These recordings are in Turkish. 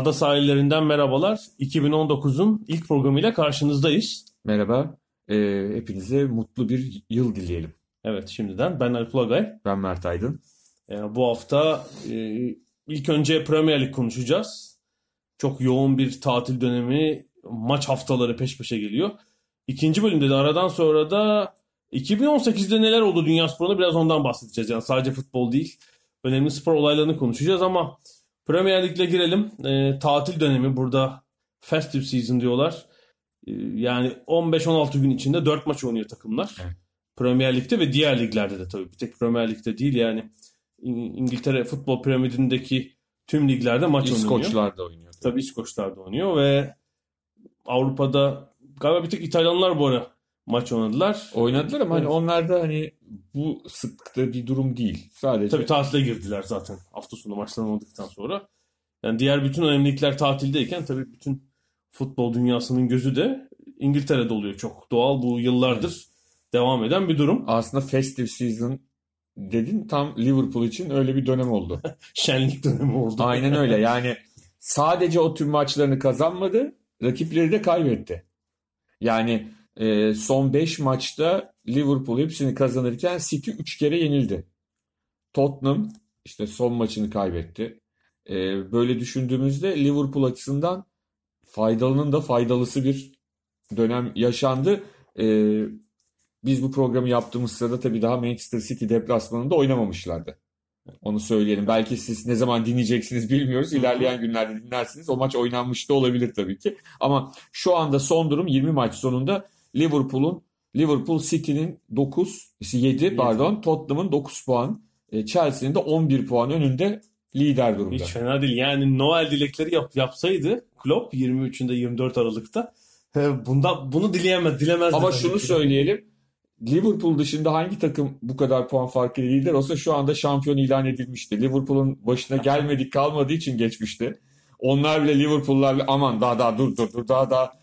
Ada sahillerinden merhabalar. 2019'un ilk programıyla karşınızdayız. Merhaba. Ee, hepinize mutlu bir yıl dileyelim. Evet şimdiden ben Alp Ulagay. Ben Mert Aydın. Ee, bu hafta e, ilk önce Premier Lig konuşacağız. Çok yoğun bir tatil dönemi, maç haftaları peş peşe geliyor. İkinci bölümde de aradan sonra da 2018'de neler oldu dünya sporunda biraz ondan bahsedeceğiz. Yani sadece futbol değil, önemli spor olaylarını konuşacağız ama Premier Lig'le girelim. E, tatil dönemi burada festive season diyorlar. E, yani 15-16 gün içinde 4 maç oynuyor takımlar. Evet. Premier Lig'de ve diğer liglerde de tabii. Bir tek Premier Lig'de değil yani İngiltere futbol piramidindeki tüm liglerde maç İskoçlar oynuyor. İskoçlar da oynuyor. Tabii, tabii İskoçlar da oynuyor ve Avrupa'da galiba bir tek İtalyanlar bu ara maç oynadılar. Oynadılar ama hani evet. hani onlarda hani bu sıklıkta bir durum değil. Sadece Tabii tatile girdiler zaten hafta sonu maçlanmadıktan sonra. Yani diğer bütün önemlilikler tatildeyken tabii bütün futbol dünyasının gözü de İngiltere'de oluyor çok. Doğal bu yıllardır evet. devam eden bir durum. Aslında festive season dedin tam Liverpool için öyle bir dönem oldu. Şenlik dönemi oldu. Aynen öyle. Yani sadece o tüm maçlarını kazanmadı, rakipleri de kaybetti. Yani e, son 5 maçta Liverpool hepsini kazanırken City 3 kere yenildi. Tottenham işte son maçını kaybetti. E, böyle düşündüğümüzde Liverpool açısından faydalının da faydalısı bir dönem yaşandı. E, biz bu programı yaptığımız sırada tabii daha Manchester City deplasmanında oynamamışlardı. Onu söyleyelim. Belki siz ne zaman dinleyeceksiniz bilmiyoruz. İlerleyen günlerde dinlersiniz. O maç oynanmış da olabilir tabii ki. Ama şu anda son durum 20 maç sonunda Liverpool'un Liverpool City'nin 9, 7, 7. pardon Tottenham'ın 9 puan, e, Chelsea'nin de 11 puan önünde lider durumda. Hiç fena değil. Yani Noel dilekleri yap, yapsaydı Klopp 23'ünde 24 Aralık'ta bundan bunu dileyemez, dilemez. Ama şunu ki. söyleyelim. Liverpool dışında hangi takım bu kadar puan farkıyla lider olsa şu anda şampiyon ilan edilmişti. Liverpool'un başına gelmedik kalmadığı için geçmişti. Onlar bile Liverpool'lar aman daha daha dur dur dur daha daha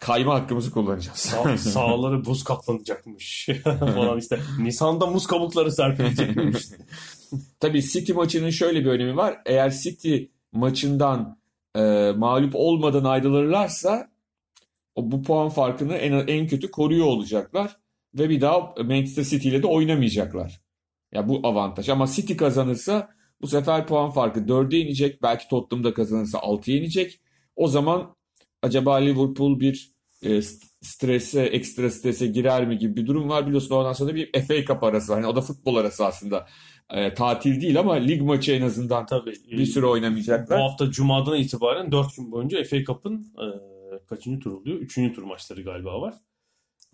kayma hakkımızı kullanacağız. Sa sağları buz kaplanacakmış falan işte. Nisan'da muz kabukları serpilecekmiş. Tabii City maçının şöyle bir önemi var. Eğer City maçından e, mağlup olmadan ayrılırlarsa o bu puan farkını en, en kötü koruyor olacaklar ve bir daha Manchester City ile de oynamayacaklar. Ya bu avantaj ama City kazanırsa bu sefer puan farkı 4'e inecek. Belki Tottenham da kazanırsa 6'ya inecek. O zaman acaba Liverpool bir e, strese, ekstra strese girer mi gibi bir durum var. Biliyorsun ondan sonra bir FA Cup arası. Hani o da futbol arası aslında. E, tatil değil ama lig maçı en azından Tabii, bir süre oynamayacaklar. Bu hafta Cuma'dan itibaren 4 gün boyunca FA Cup'ın e, kaçıncı tur oluyor? Üçüncü tur maçları galiba var.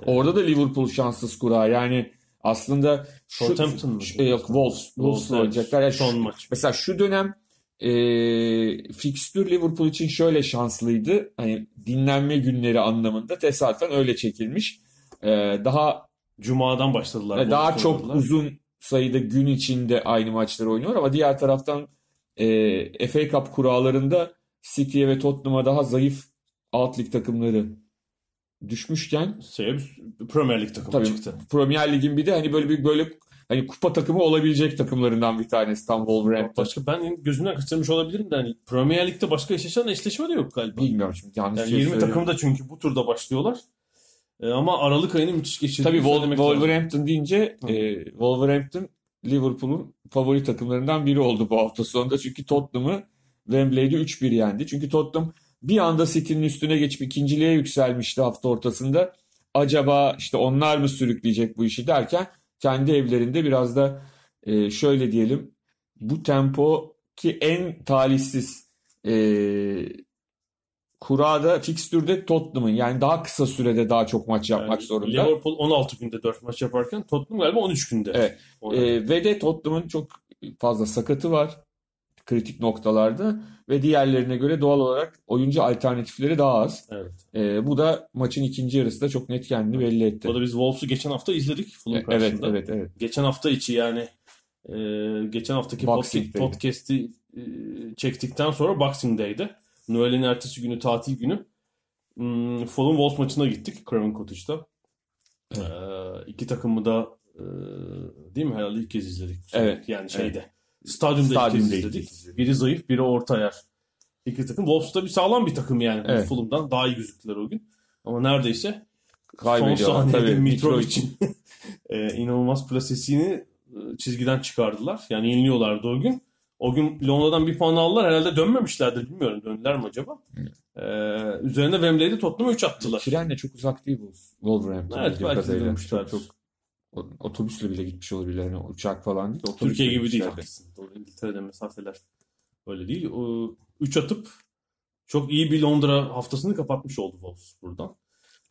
Orada da Liverpool şanssız kura. Yani aslında şu, Southampton mı? Şu, yok Wolves. Wolves oynayacaklar. Yani son maç. Mesela şu dönem e, fikstür Liverpool için şöyle şanslıydı. Hani dinlenme günleri anlamında tesadüfen öyle çekilmiş. E, daha Cuma'dan başladılar. Daha çok oynadılar. uzun sayıda gün içinde aynı maçları oynuyor ama diğer taraftan e, FA Cup kurallarında City'ye ve Tottenham'a daha zayıf alt lig takımları düşmüşken şey, Premier Lig takımı tabii, çıktı. Premier Lig'in bir de hani böyle bir böyle hani kupa takımı olabilecek takımlarından bir tanesi tam Wolverhampton. Başka ben gözümden kaçırmış olabilirim de hani Premier Lig'de başka eşleşen eşleşme de yok galiba. Bilmiyorum şimdi yanlış yani şey 20 takım da çünkü bu turda başlıyorlar. E, ama Aralık ayını müthiş geçirdi. Tabii Wol- Wolverhampton lazım. deyince e, Wolverhampton Liverpool'un favori takımlarından biri oldu bu hafta sonunda. Çünkü Tottenham'ı Wembley'de 3-1 yendi. Çünkü Tottenham bir anda City'nin üstüne geçip ikinciliğe yükselmişti hafta ortasında. Acaba işte onlar mı sürükleyecek bu işi derken kendi evlerinde biraz da e, şöyle diyelim bu tempo ki en talihsiz e, kurada fikstürde Tottenham'ın yani daha kısa sürede daha çok maç yapmak Yani zorunda. Liverpool 16 günde 4 maç yaparken Tottenham galiba 13 günde. Evet. Ee, ve de Tottenham'ın çok fazla sakatı var kritik noktalarda ve diğerlerine göre doğal olarak oyuncu alternatifleri daha az. evet. Ee, bu da maçın ikinci yarısında çok net kendini belli etti. Bu da biz Wolves'u geçen hafta izledik Fulham E, Evet, karşısında. evet, evet. Geçen hafta içi yani e, geçen haftaki Boxing podcast, podcast'i e, çektikten sonra Boxing Day'de. Noel'in ertesi günü tatil günü. Hmm, Fulham Wolves maçına gittik Craven Cottage'da. Evet. E, iki takımı da e, değil mi herhalde ilk kez izledik. Evet, Yani şeyde. Stadyumda, Stadyumda ilk kez izledik. izledik. Biri zayıf, biri orta yer. İki takım. Wolves da bir sağlam bir takım yani. Evet. Fulham'dan daha iyi gözüktüler o gün. Ama neredeyse son saniyede tabii. Mitrovic'in e, inanılmaz plasesini çizgiden çıkardılar. Yani yeniliyorlardı o gün. O gün Londra'dan bir puan aldılar. Herhalde dönmemişlerdir. Bilmiyorum döndüler mi acaba? E, üzerine Wembley'de Tottenham'a 3 attılar. Trenle çok uzak değil bu Wolverhampton. Evet, belki dönmüşlerdir. Çok, çok otobüsle bile gitmiş olabilirler. Yani uçak falan değil. otobüsle Türkiye gibi değil. Haklısın. Doğru. İngiltere'de mesafeler öyle değil. 3 atıp çok iyi bir Londra haftasını kapatmış oldu Wolves buradan.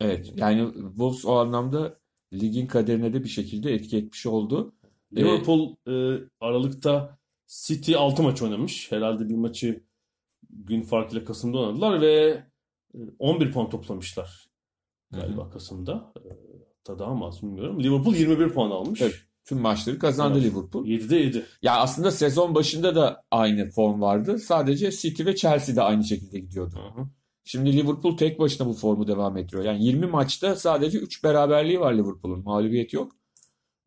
Evet. Yani Wolves o anlamda ligin kaderine de bir şekilde etki etmiş oldu. Liverpool e, Aralık'ta City 6 maç oynamış. Herhalde bir maçı gün farkıyla Kasım'da oynadılar ve e, 11 puan toplamışlar galiba Kasım'da. Hatta daha mı az bilmiyorum. Liverpool 21 puan almış. Evet. Tüm maçları kazandı Evet. Liverpool. 7'de 7. Ya aslında sezon başında da aynı form vardı. Sadece City ve Chelsea de aynı şekilde gidiyordu. Şimdi Liverpool tek başına bu formu devam ettiriyor. Yani 20 maçta sadece 3 beraberliği var Liverpool'un. Mağlubiyet yok.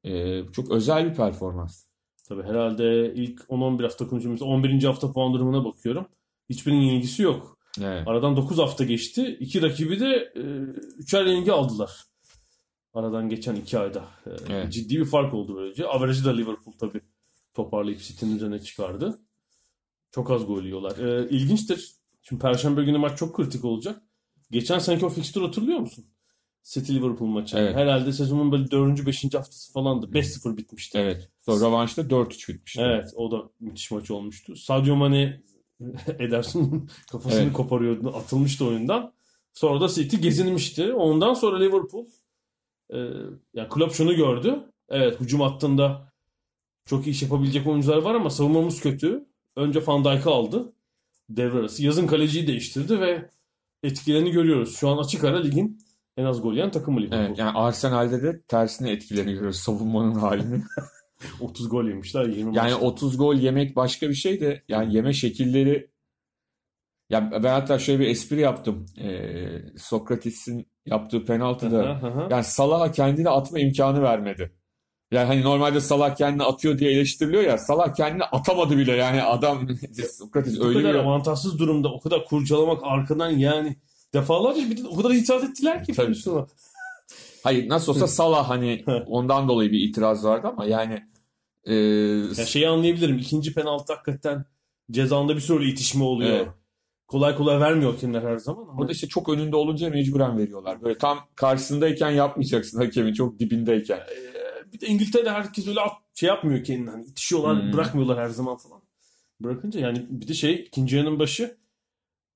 Ee, çok özel bir performans. Tabii herhalde ilk 10-11 hafta konuştuğumuz 11. hafta puan durumuna bakıyorum. Hiçbirinin yenilgisi yok. Evet. Aradan 9 hafta geçti. İki rakibi de e, üçer yenilgi aldılar. Aradan geçen iki ayda. E, Evet. Ciddi bir fark oldu böylece. Averajı da Liverpool tabii toparlayıp City'nin üzerine çıkardı. Çok az gol yiyorlar. E, ilginçtir. Şimdi Perşembe günü maç çok kritik olacak. Geçen seneki o fikstürü hatırlıyor musun? City Liverpool maçı. Evet. Herhalde sezonun böyle 4. 5. haftası falandı. 5-0 bitmişti. Evet. Sonra rövanşta 4-3 bitmişti. Evet o da müthiş maç olmuştu. Sadio Mane Ederson'un kafasını Evet. koparıyordu. Atılmıştı oyundan. Sonra da City gezinmişti. Ondan sonra Liverpool e, ya Klopp şunu gördü. Evet hücum hattında çok iyi iş yapabilecek oyuncular var ama savunmamız kötü. Önce Van Dijk'ı aldı. Devre arası. Yazın kaleciyi değiştirdi ve etkilerini görüyoruz. Şu an açık ara ligin en az gol yiyen takımı Liverpool. Evet, yani Arsenal'de de tersine etkileniyoruz savunmanın halini. 30 gol yemişler 20 Yani maçta. 30 gol yemek başka bir şey de yani yeme şekilleri ya ben hatta şöyle bir espri yaptım. Ee, Sokrates'in yaptığı penaltıda yani Salah'a kendini atma imkanı vermedi. Yani hani normalde Salah kendini atıyor diye eleştiriliyor ya Salah kendini atamadı bile yani adam Sokrates o öyle kadar bir avantajsız durumda o kadar kurcalamak arkadan yani defalarca bir o kadar itiraz ettiler ki Tabii. Ferguson'a. hayır nasıl olsa Salah hani ondan dolayı bir itiraz vardı ama yani e, Ya şeyi anlayabilirim. İkinci penaltı hakikaten cezanda bir sürü itişme oluyor. Evet. Kolay kolay vermiyor hakemler her zaman ama Orada işte çok önünde olunca mecburen veriyorlar. Böyle tam karşısındayken yapmayacaksın hakemin çok dibindeyken. Ee, bir de İngiltere'de herkes öyle at- şey yapmıyor kendini. Hani itişiyorlar, Hmm. bırakmıyorlar her zaman falan. Bırakınca yani bir de şey ikinci yarının başı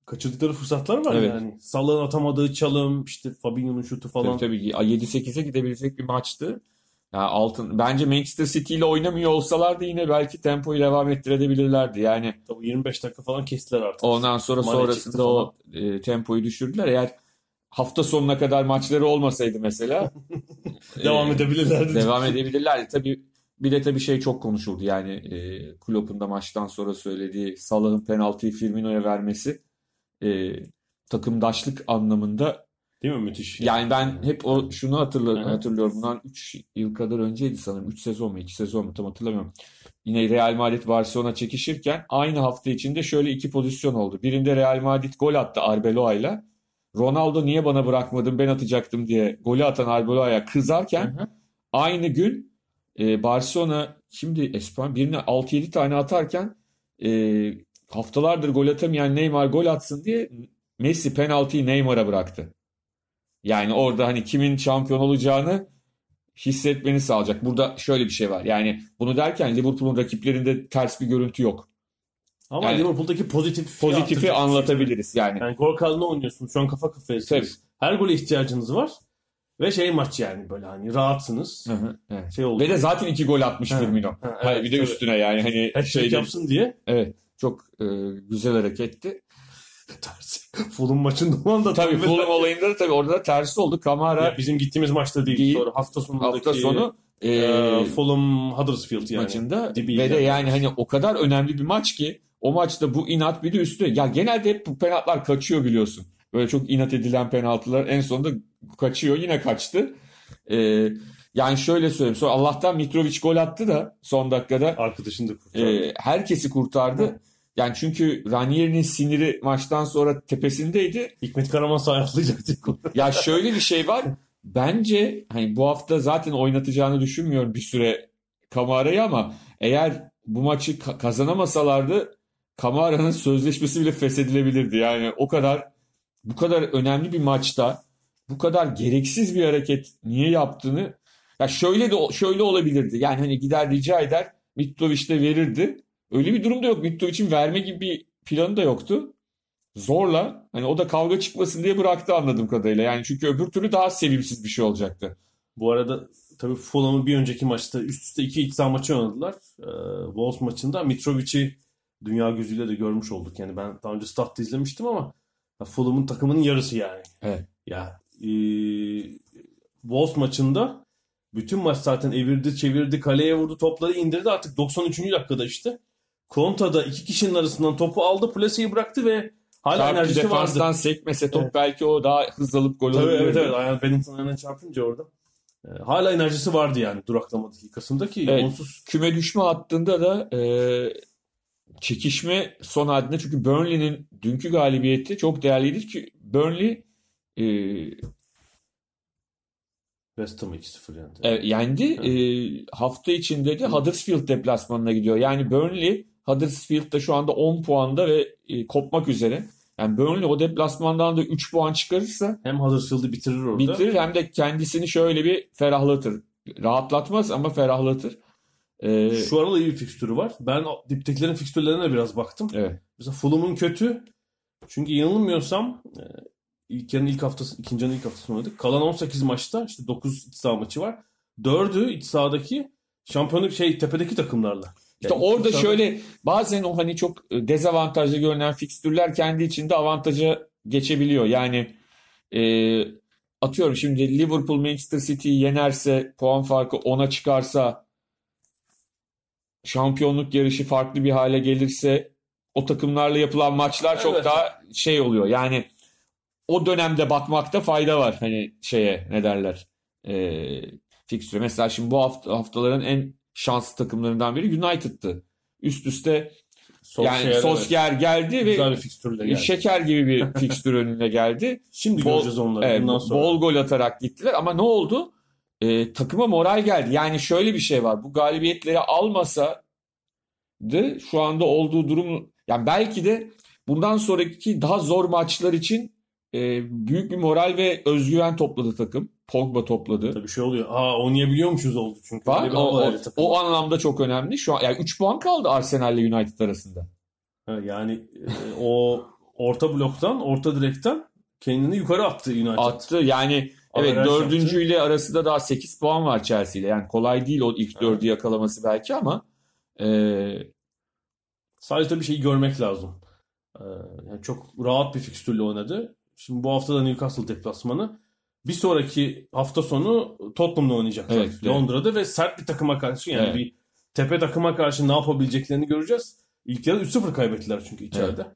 kaçırdıkları fırsatlar var Evet. yani. Salah'ın atamadığı çalım, işte Fabinho'nun şutu falan. Tabii tabii 7-8'e gidebilecek bir maçtı. Yani altın bence Manchester City ile oynamıyor olsalardı yine belki tempoyu devam ettirebilirlerdi. Yani Tabii 25 dakika falan kestiler artık. ondan sonra Mane sonrasında o e, tempoyu düşürdüler. Eğer hafta sonuna kadar maçları olmasaydı mesela Devam e, edebilirlerdi. devam edebilirlerdi. Tabii bir de tabii şey çok konuşuldu yani e, Klopp'un da maçtan sonra söylediği Salah'ın penaltıyı Firmino'ya vermesi e, takımdaşlık anlamında Değil mi? Müthiş. yani ben hep o şunu hatırla, hatırlıyorum. Bundan 3 yıl kadar önceydi sanırım. 3 sezon mu 2 sezon mu tam hatırlamıyorum. Yine Real Madrid Barcelona çekişirken aynı hafta içinde şöyle iki pozisyon oldu. Birinde Real Madrid gol attı Arbeloa'yla. Ronaldo niye bana bırakmadın ben atacaktım diye golü atan Arbeloa'ya kızarken Hı hı. aynı gün e, Barcelona şimdi Espanya birine 6-7 tane atarken e, haftalardır gol atamayan Neymar gol atsın diye Messi penaltıyı Neymar'a bıraktı. Yani orada hani kimin şampiyon olacağını hissetmeni sağlayacak. Burada şöyle bir şey var. Yani bunu derken Liverpool'un rakiplerinde ters bir görüntü yok. Ama Yani- Liverpool'daki pozitif Pozitifi anlatabiliriz yani. Yani gol kralına oynuyorsunuz. Şu an kafa kafayasınız. Her gole ihtiyacınız var. Ve şey maç yani böyle hani rahatsınız. Hı hı, evet. Şey oldu. Ve de zaten iki gol atmış Firmino. ha, evet, bir de tabii. üstüne yani hani şeyde, yapsın diye. evet çok e, güzel hareketti. Tersi. Fulham maçında olan da Tabii Fulham olayında da tabii orada da tersi oldu. Kamara Ya bizim gittiğimiz maçta değil. Değil. Sonra hafta sonundaki hafta sonu e, e, Fulham Huddersfield yani. maçında Dibi ve de yani. hani o kadar önemli bir maç ki o maçta bu inat bir de üstüne ya genelde hep bu penaltılar kaçıyor biliyorsun. Böyle çok inat edilen penaltılar en sonunda kaçıyor yine kaçtı. E, yani şöyle söyleyeyim sonra Allah'tan Mitrovic gol attı da son dakikada Arkadaşını da kurtardı. e, herkesi kurtardı. Yani çünkü Ranieri'nin siniri maçtan sonra tepesindeydi. Hikmet Karaman sayahlayacaktı. Ya şöyle bir şey var. Bence hani bu hafta zaten oynatacağını düşünmüyorum bir süre Kamara'yı ama eğer bu maçı ka- kazanamasalardı Kamara'nın sözleşmesi bile feshedilebilirdi. Yani o kadar bu kadar önemli bir maçta bu kadar gereksiz bir hareket niye yaptığını ya şöyle de şöyle olabilirdi. Yani hani gider rica eder Mitrovic de verirdi. Öyle bir durum da yok. Mitrovic'in verme gibi bir planı da yoktu zorla hani o da kavga çıkmasın diye bıraktı anladığım kadarıyla. Yani çünkü öbür türlü daha sevimsiz bir şey olacaktı. Bu arada tabii Fulham'ın bir önceki maçta üst üste iki iç saha maçı oynadılar. Ee, Wolves maçında Mitrovic'i dünya gözüyle de görmüş olduk. Yani ben daha önce statta izlemiştim ama Fulham'ın takımının yarısı yani. Evet. Ya e, Wolves maçında bütün maç zaten evirdi, çevirdi, kaleye vurdu, topları indirdi. Artık 93. dakikada işte. Konta'da iki kişinin arasından topu aldı, plaseyi bıraktı ve hala Çarpı enerjisi vardı. defanstan sekmese top Evet. belki o daha hızlı alıp gol alabilirdi. evet evet. Ayağın Bennington ayağına çarpınca orada. Ee, hala enerjisi vardı yani duraklama dakikasında ki Evet. onsuz Küme düşme hattında da e, çekişme son halinde çünkü Burnley'nin dünkü galibiyeti çok değerliydi ki Burnley e, West Ham 2-0 yani. e, yendi. E, hafta içinde de Huddersfield deplasmanına gidiyor. Yani Burnley Huddersfield'da şu anda 10 puanda ve e, kopmak üzere. Yani Burnley o deplasmandan da 3 puan çıkarırsa Hem Huddersfield'ı bitirir orada. bitirir hem de kendisini şöyle bir ferahlatır. Rahatlatmaz ama ferahlatır. E, Şu arada iyi bir fikstürü var. Ben diptekilerin fikstürlerine biraz baktım. evet. Mesela Fulham'ın kötü. Çünkü yanılmıyorsam e, ilk yarının ilk haftası, ikinci yarının ilk haftasını oynadık. Kalan 18 maçta işte 9 iç saha maçı var. 4'ü iç sahadaki şampiyonluk şey tepedeki takımlarla. İşte Yani orada sahada- şöyle bazen o hani çok e, dezavantajlı görünen fikstürler kendi içinde avantaja geçebiliyor. Yani e, atıyorum şimdi Liverpool Manchester City'yi yenerse puan farkı 10'a çıkarsa şampiyonluk yarışı farklı bir hale gelirse o takımlarla yapılan maçlar çok Evet. daha şey oluyor. Yani o dönemde bakmakta fayda var. Hani şeye ne derler? E, fikstüre. Mesela şimdi bu hafta, haftaların en şanslı takımlarından biri United'tı. Üst üste Solskjaer, yani evet. Solskjaer geldi Güzel ve bir fikstürle geldi. şeker gibi bir fikstür önüne geldi. Şimdi Bol- göreceğiz onları Evet, bundan sonra. bol gol atarak gittiler ama ne oldu? Ee, takıma moral geldi. Yani şöyle bir şey var. Bu galibiyetleri almasa da şu anda olduğu durum yani belki de bundan sonraki daha zor maçlar için e, büyük bir moral ve özgüven topladı takım. Pogba topladı. Tabii şey oluyor. Aa oynayabiliyormuşuz oldu çünkü. Bir O, o, o anlamda çok önemli. Şu an yani 3 puan kaldı Arsenal ile United arasında. Ha, yani e, o orta bloktan, orta direkten kendini yukarı attı United. Attı. Yani evet Averaj dördüncüyle arasında daha 8 puan var Chelsea ile. Yani kolay değil o ilk dördü yakalaması belki ama e, Sadece tabii şeyi görmek lazım. Ee, yani çok rahat bir fikstürle oynadı. Şimdi bu hafta da Newcastle deplasmanı. Bir sonraki hafta sonu Tottenham'la oynayacaklar. Evet, evet. Londra'da ve sert bir takıma karşı yani Evet. bir tepe takıma karşı ne yapabileceklerini göreceğiz. İlk yarı 3-0 kaybettiler çünkü içeride.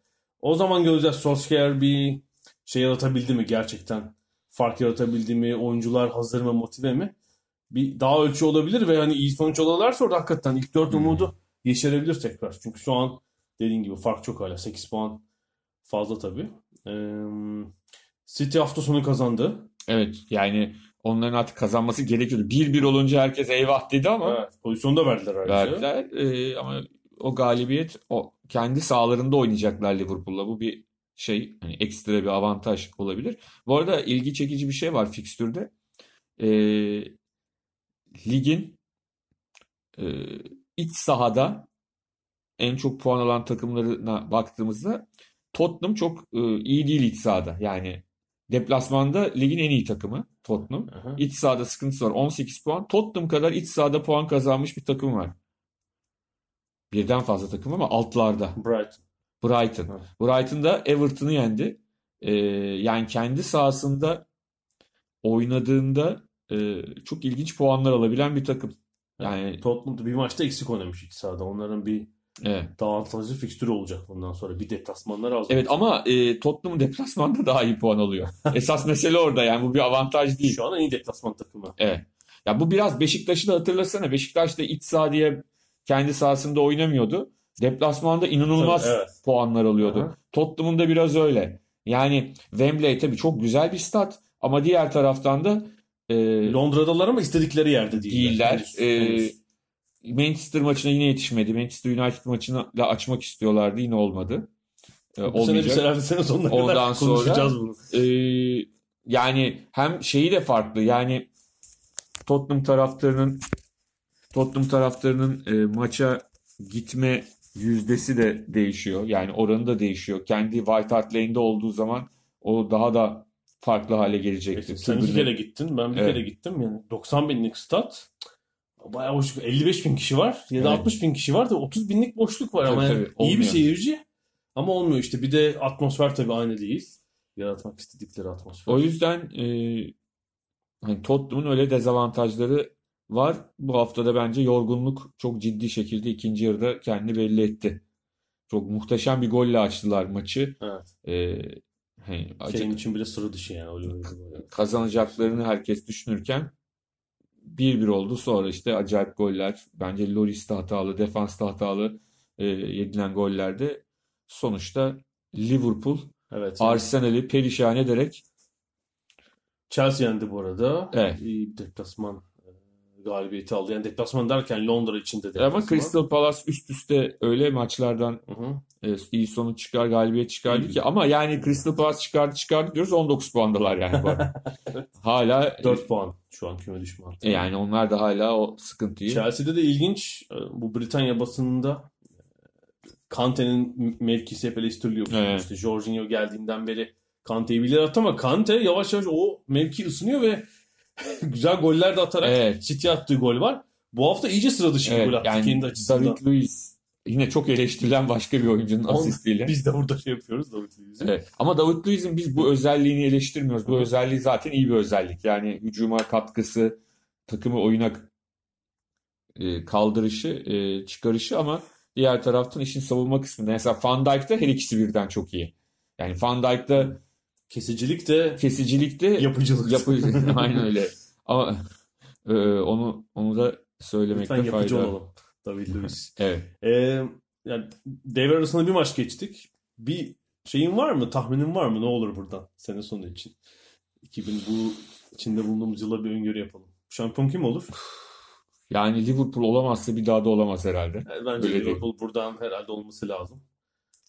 O zaman göreceğiz Solskjaer bir şey yaratabildi mi gerçekten? Fark yaratabildi mi? Oyuncular hazır mı? Motive mi? Bir daha ölçü olabilir ve hani iyi sonuç alırlarsa orada hakikaten ilk 4 Hmm. umudu yeşerebilir tekrar. Çünkü şu an dediğin gibi fark çok hala. 8 puan fazla tabii. Ee, City hafta sonu kazandı. Evet yani onların artık kazanması gerekiyordu. 1-1 olunca herkes eyvah dedi ama Evet, pozisyonu da verdiler ayrıca. verdiler. E, ama o galibiyet o kendi sahalarında oynayacaklar Liverpool'la. Bu bir şey hani ekstra bir avantaj olabilir. Bu arada ilgi çekici bir şey var fikstürde. E, ligin e, iç sahada en çok puan alan takımlarına baktığımızda Tottenham çok e, iyi değil iç sahada. Yani deplasmanda ligin en iyi takımı Tottenham. Aha. İç sahada sıkıntısı var. 18 puan. Tottenham kadar iç sahada puan kazanmış bir takım var. Birden fazla takım ama altlarda. Brighton. Brighton. Evet. Brighton da Everton'ı yendi. Ee, yani kendi sahasında oynadığında e, çok ilginç puanlar alabilen bir takım. Yani Tottenham bir maçta eksik oynamış iki sahada. Onların bir evet. daha avantajlı fikstürü olacak bundan sonra. Bir deplasmanlar az. Evet ama e, Tottenham deplasmanda daha iyi puan alıyor. Esas mesele orada yani bu bir avantaj değil. Şu an en iyi deplasman takımı. Evet. Ya bu biraz Beşiktaş'ı da hatırlasana. Beşiktaş da iç saha diye kendi sahasında oynamıyordu. Deplasmanda inanılmaz Tabii, evet. puanlar alıyordu. Aha. Tottenham'ın da biraz öyle. Yani Wembley tabii çok güzel bir stat ama diğer taraftan da e, Londra'dalar ama istedikleri yerde değiller. değiller. Henüz, E, henüz. Manchester maçına yine yetişmedi. Manchester United maçını da açmak istiyorlardı. Yine olmadı. E, Bu sene bir herhalde sene sonuna Ondan kadar sonra- konuşacağız bunu. Ee, yani hem şeyi de farklı. Yani Tottenham taraftarının Tottenham taraftarının e, maça gitme yüzdesi de değişiyor. Yani oranı da değişiyor. Kendi White Hart Lane'de olduğu zaman o daha da farklı hale gelecektir. Sen iki Tribünle- kere gittin. Ben bir Evet. kere gittim. Yani 90 binlik stat. Bayağı hoş. 55 bin kişi var. Ya da Evet. 60 bin kişi var da 30 binlik boşluk var. Tabii, ama tabii, iyi bir seyirci. Ama olmuyor işte. Bir de atmosfer tabii aynı değil. Yaratmak istedikleri atmosfer. O yüzden e, hani Tottenham'ın öyle dezavantajları var. Bu haftada bence yorgunluk çok ciddi şekilde ikinci yarıda kendini belli etti. Çok muhteşem bir golle açtılar maçı. Evet. E, hani acı- Kane için bile sıra dışı yani. Öyle öyle kazanacaklarını herkes düşünürken 1-1 oldu. Sonra işte acayip goller. Bence Lloris de hatalı, defans da hatalı e, yedilen gollerde sonuçta Liverpool Evet. Arsenal'i perişan ederek Chelsea yendi bu arada. Evet. Deplasman galibiyeti aldı. Yani deplasman derken Londra içinde deplasman. ama Crystal Palace üst üste öyle maçlardan Hı hı. e, iyi sonuç çıkar, galibiyet çıkardı ki ama yani Crystal Palace çıkardı çıkardı diyoruz 19 puandalar yani. Hala 4 puan şu an küme düşme hattı. e, yani onlar da hala o sıkıntıyı Chelsea'de de ilginç e, bu Britanya basınında e, Kante'nin mevkisi hep eleştiriliyor. Evet. İşte Jorginho geldiğinden beri Kante'yi bilir at ama Kante yavaş yavaş o mevki ısınıyor ve güzel goller de atarak Evet. City attığı gol var. Bu hafta iyice sıra dışı bir Evet, gol attı yani kendi açısından. David Luiz yine çok eleştirilen başka bir oyuncunun On- asistiyle. Biz de burada şey yapıyoruz David Luiz'i. Evet. Ama David Luiz'in biz bu özelliğini eleştirmiyoruz. Bu Hı. özelliği zaten iyi bir özellik. Yani hücuma katkısı, takımı oyuna e, kaldırışı, e, çıkarışı ama diğer taraftan işin savunma kısmında. Mesela Van Dijk'ta her ikisi birden çok iyi. Yani Van Dijk'ta Kesicilik de kesicilikte yapıcılık. yapı aynen öyle. Ama e, onu onu da söylemekte Lütfen yapıcı fayda var. olalım David Luiz. Evet. Ee, yani devre arasında bir maç geçtik. Bir şeyin var mı? Tahminin var mı? Ne olur buradan sene sonu için? 2000 bu içinde bulunduğumuz yıla bir öngörü yapalım. Şampiyon kim olur? Yani Liverpool olamazsa bir daha da olamaz herhalde. Yani Bence Öyle Liverpool buradan herhalde olması lazım.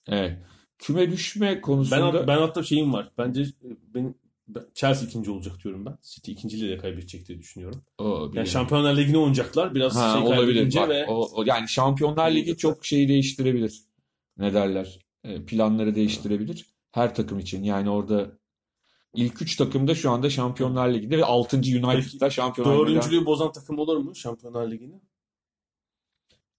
Evet. Küme düşme Ben, konusunda ben hatta şeyim var. Bence e, benim ben- Chelsea ikinci olacak diyorum ben. City ikinciliği de kaybedecek diye düşünüyorum. O, Yani. Şampiyonlar Ligi'ne oynayacaklar. Biraz Ha, şey olabilir. Bak, ve o, o- yani Şampiyonlar Ligi çok şeyi değiştirebilir. Ne derler? E, Planları değiştirebilir. Her takım için. Yani orada ilk üç takımda şu anda Şampiyonlar Ligi'nde ve 6. United'da Şampiyonlar Ligi'nden dördüncülüğü bozan takım olur mu Şampiyonlar Ligi'ne?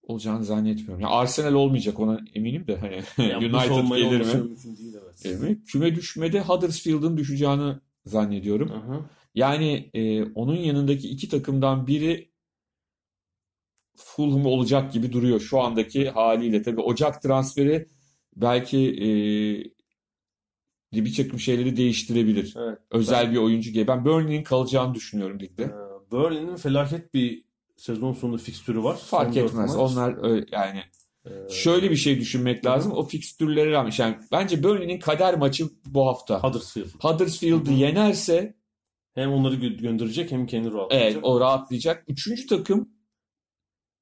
Olacağını zannetmiyorum. Yani Arsenal olmayacak ona eminim de hani United gelir mi? değil evet. Mi? Küme düşmede Huddersfield'ın düşeceğini zannediyorum. Hı. Yani e, onun yanındaki iki takımdan biri Fulham olacak gibi duruyor şu andaki haliyle. Tabii Ocak transferi belki e, bir takım şeyleri değiştirebilir. Evet. Özel bir oyuncu gibi. Ben Burnley'nin kalacağını düşünüyorum ligde. Ee, Burnley'nin felaket bir sezon sonu fikstürü var. Fark Son etmez. Onlar öyle- yani Ee, şöyle bir şey düşünmek lazım. O fikstürlere rağmen yani bence Burnley'nin kader maçı bu hafta. Huddersfield. Huddersfield'ı yenerse Hem onları gö- gönderecek hem kendi rahatlayacak. Evet o rahatlayacak. Üçüncü takım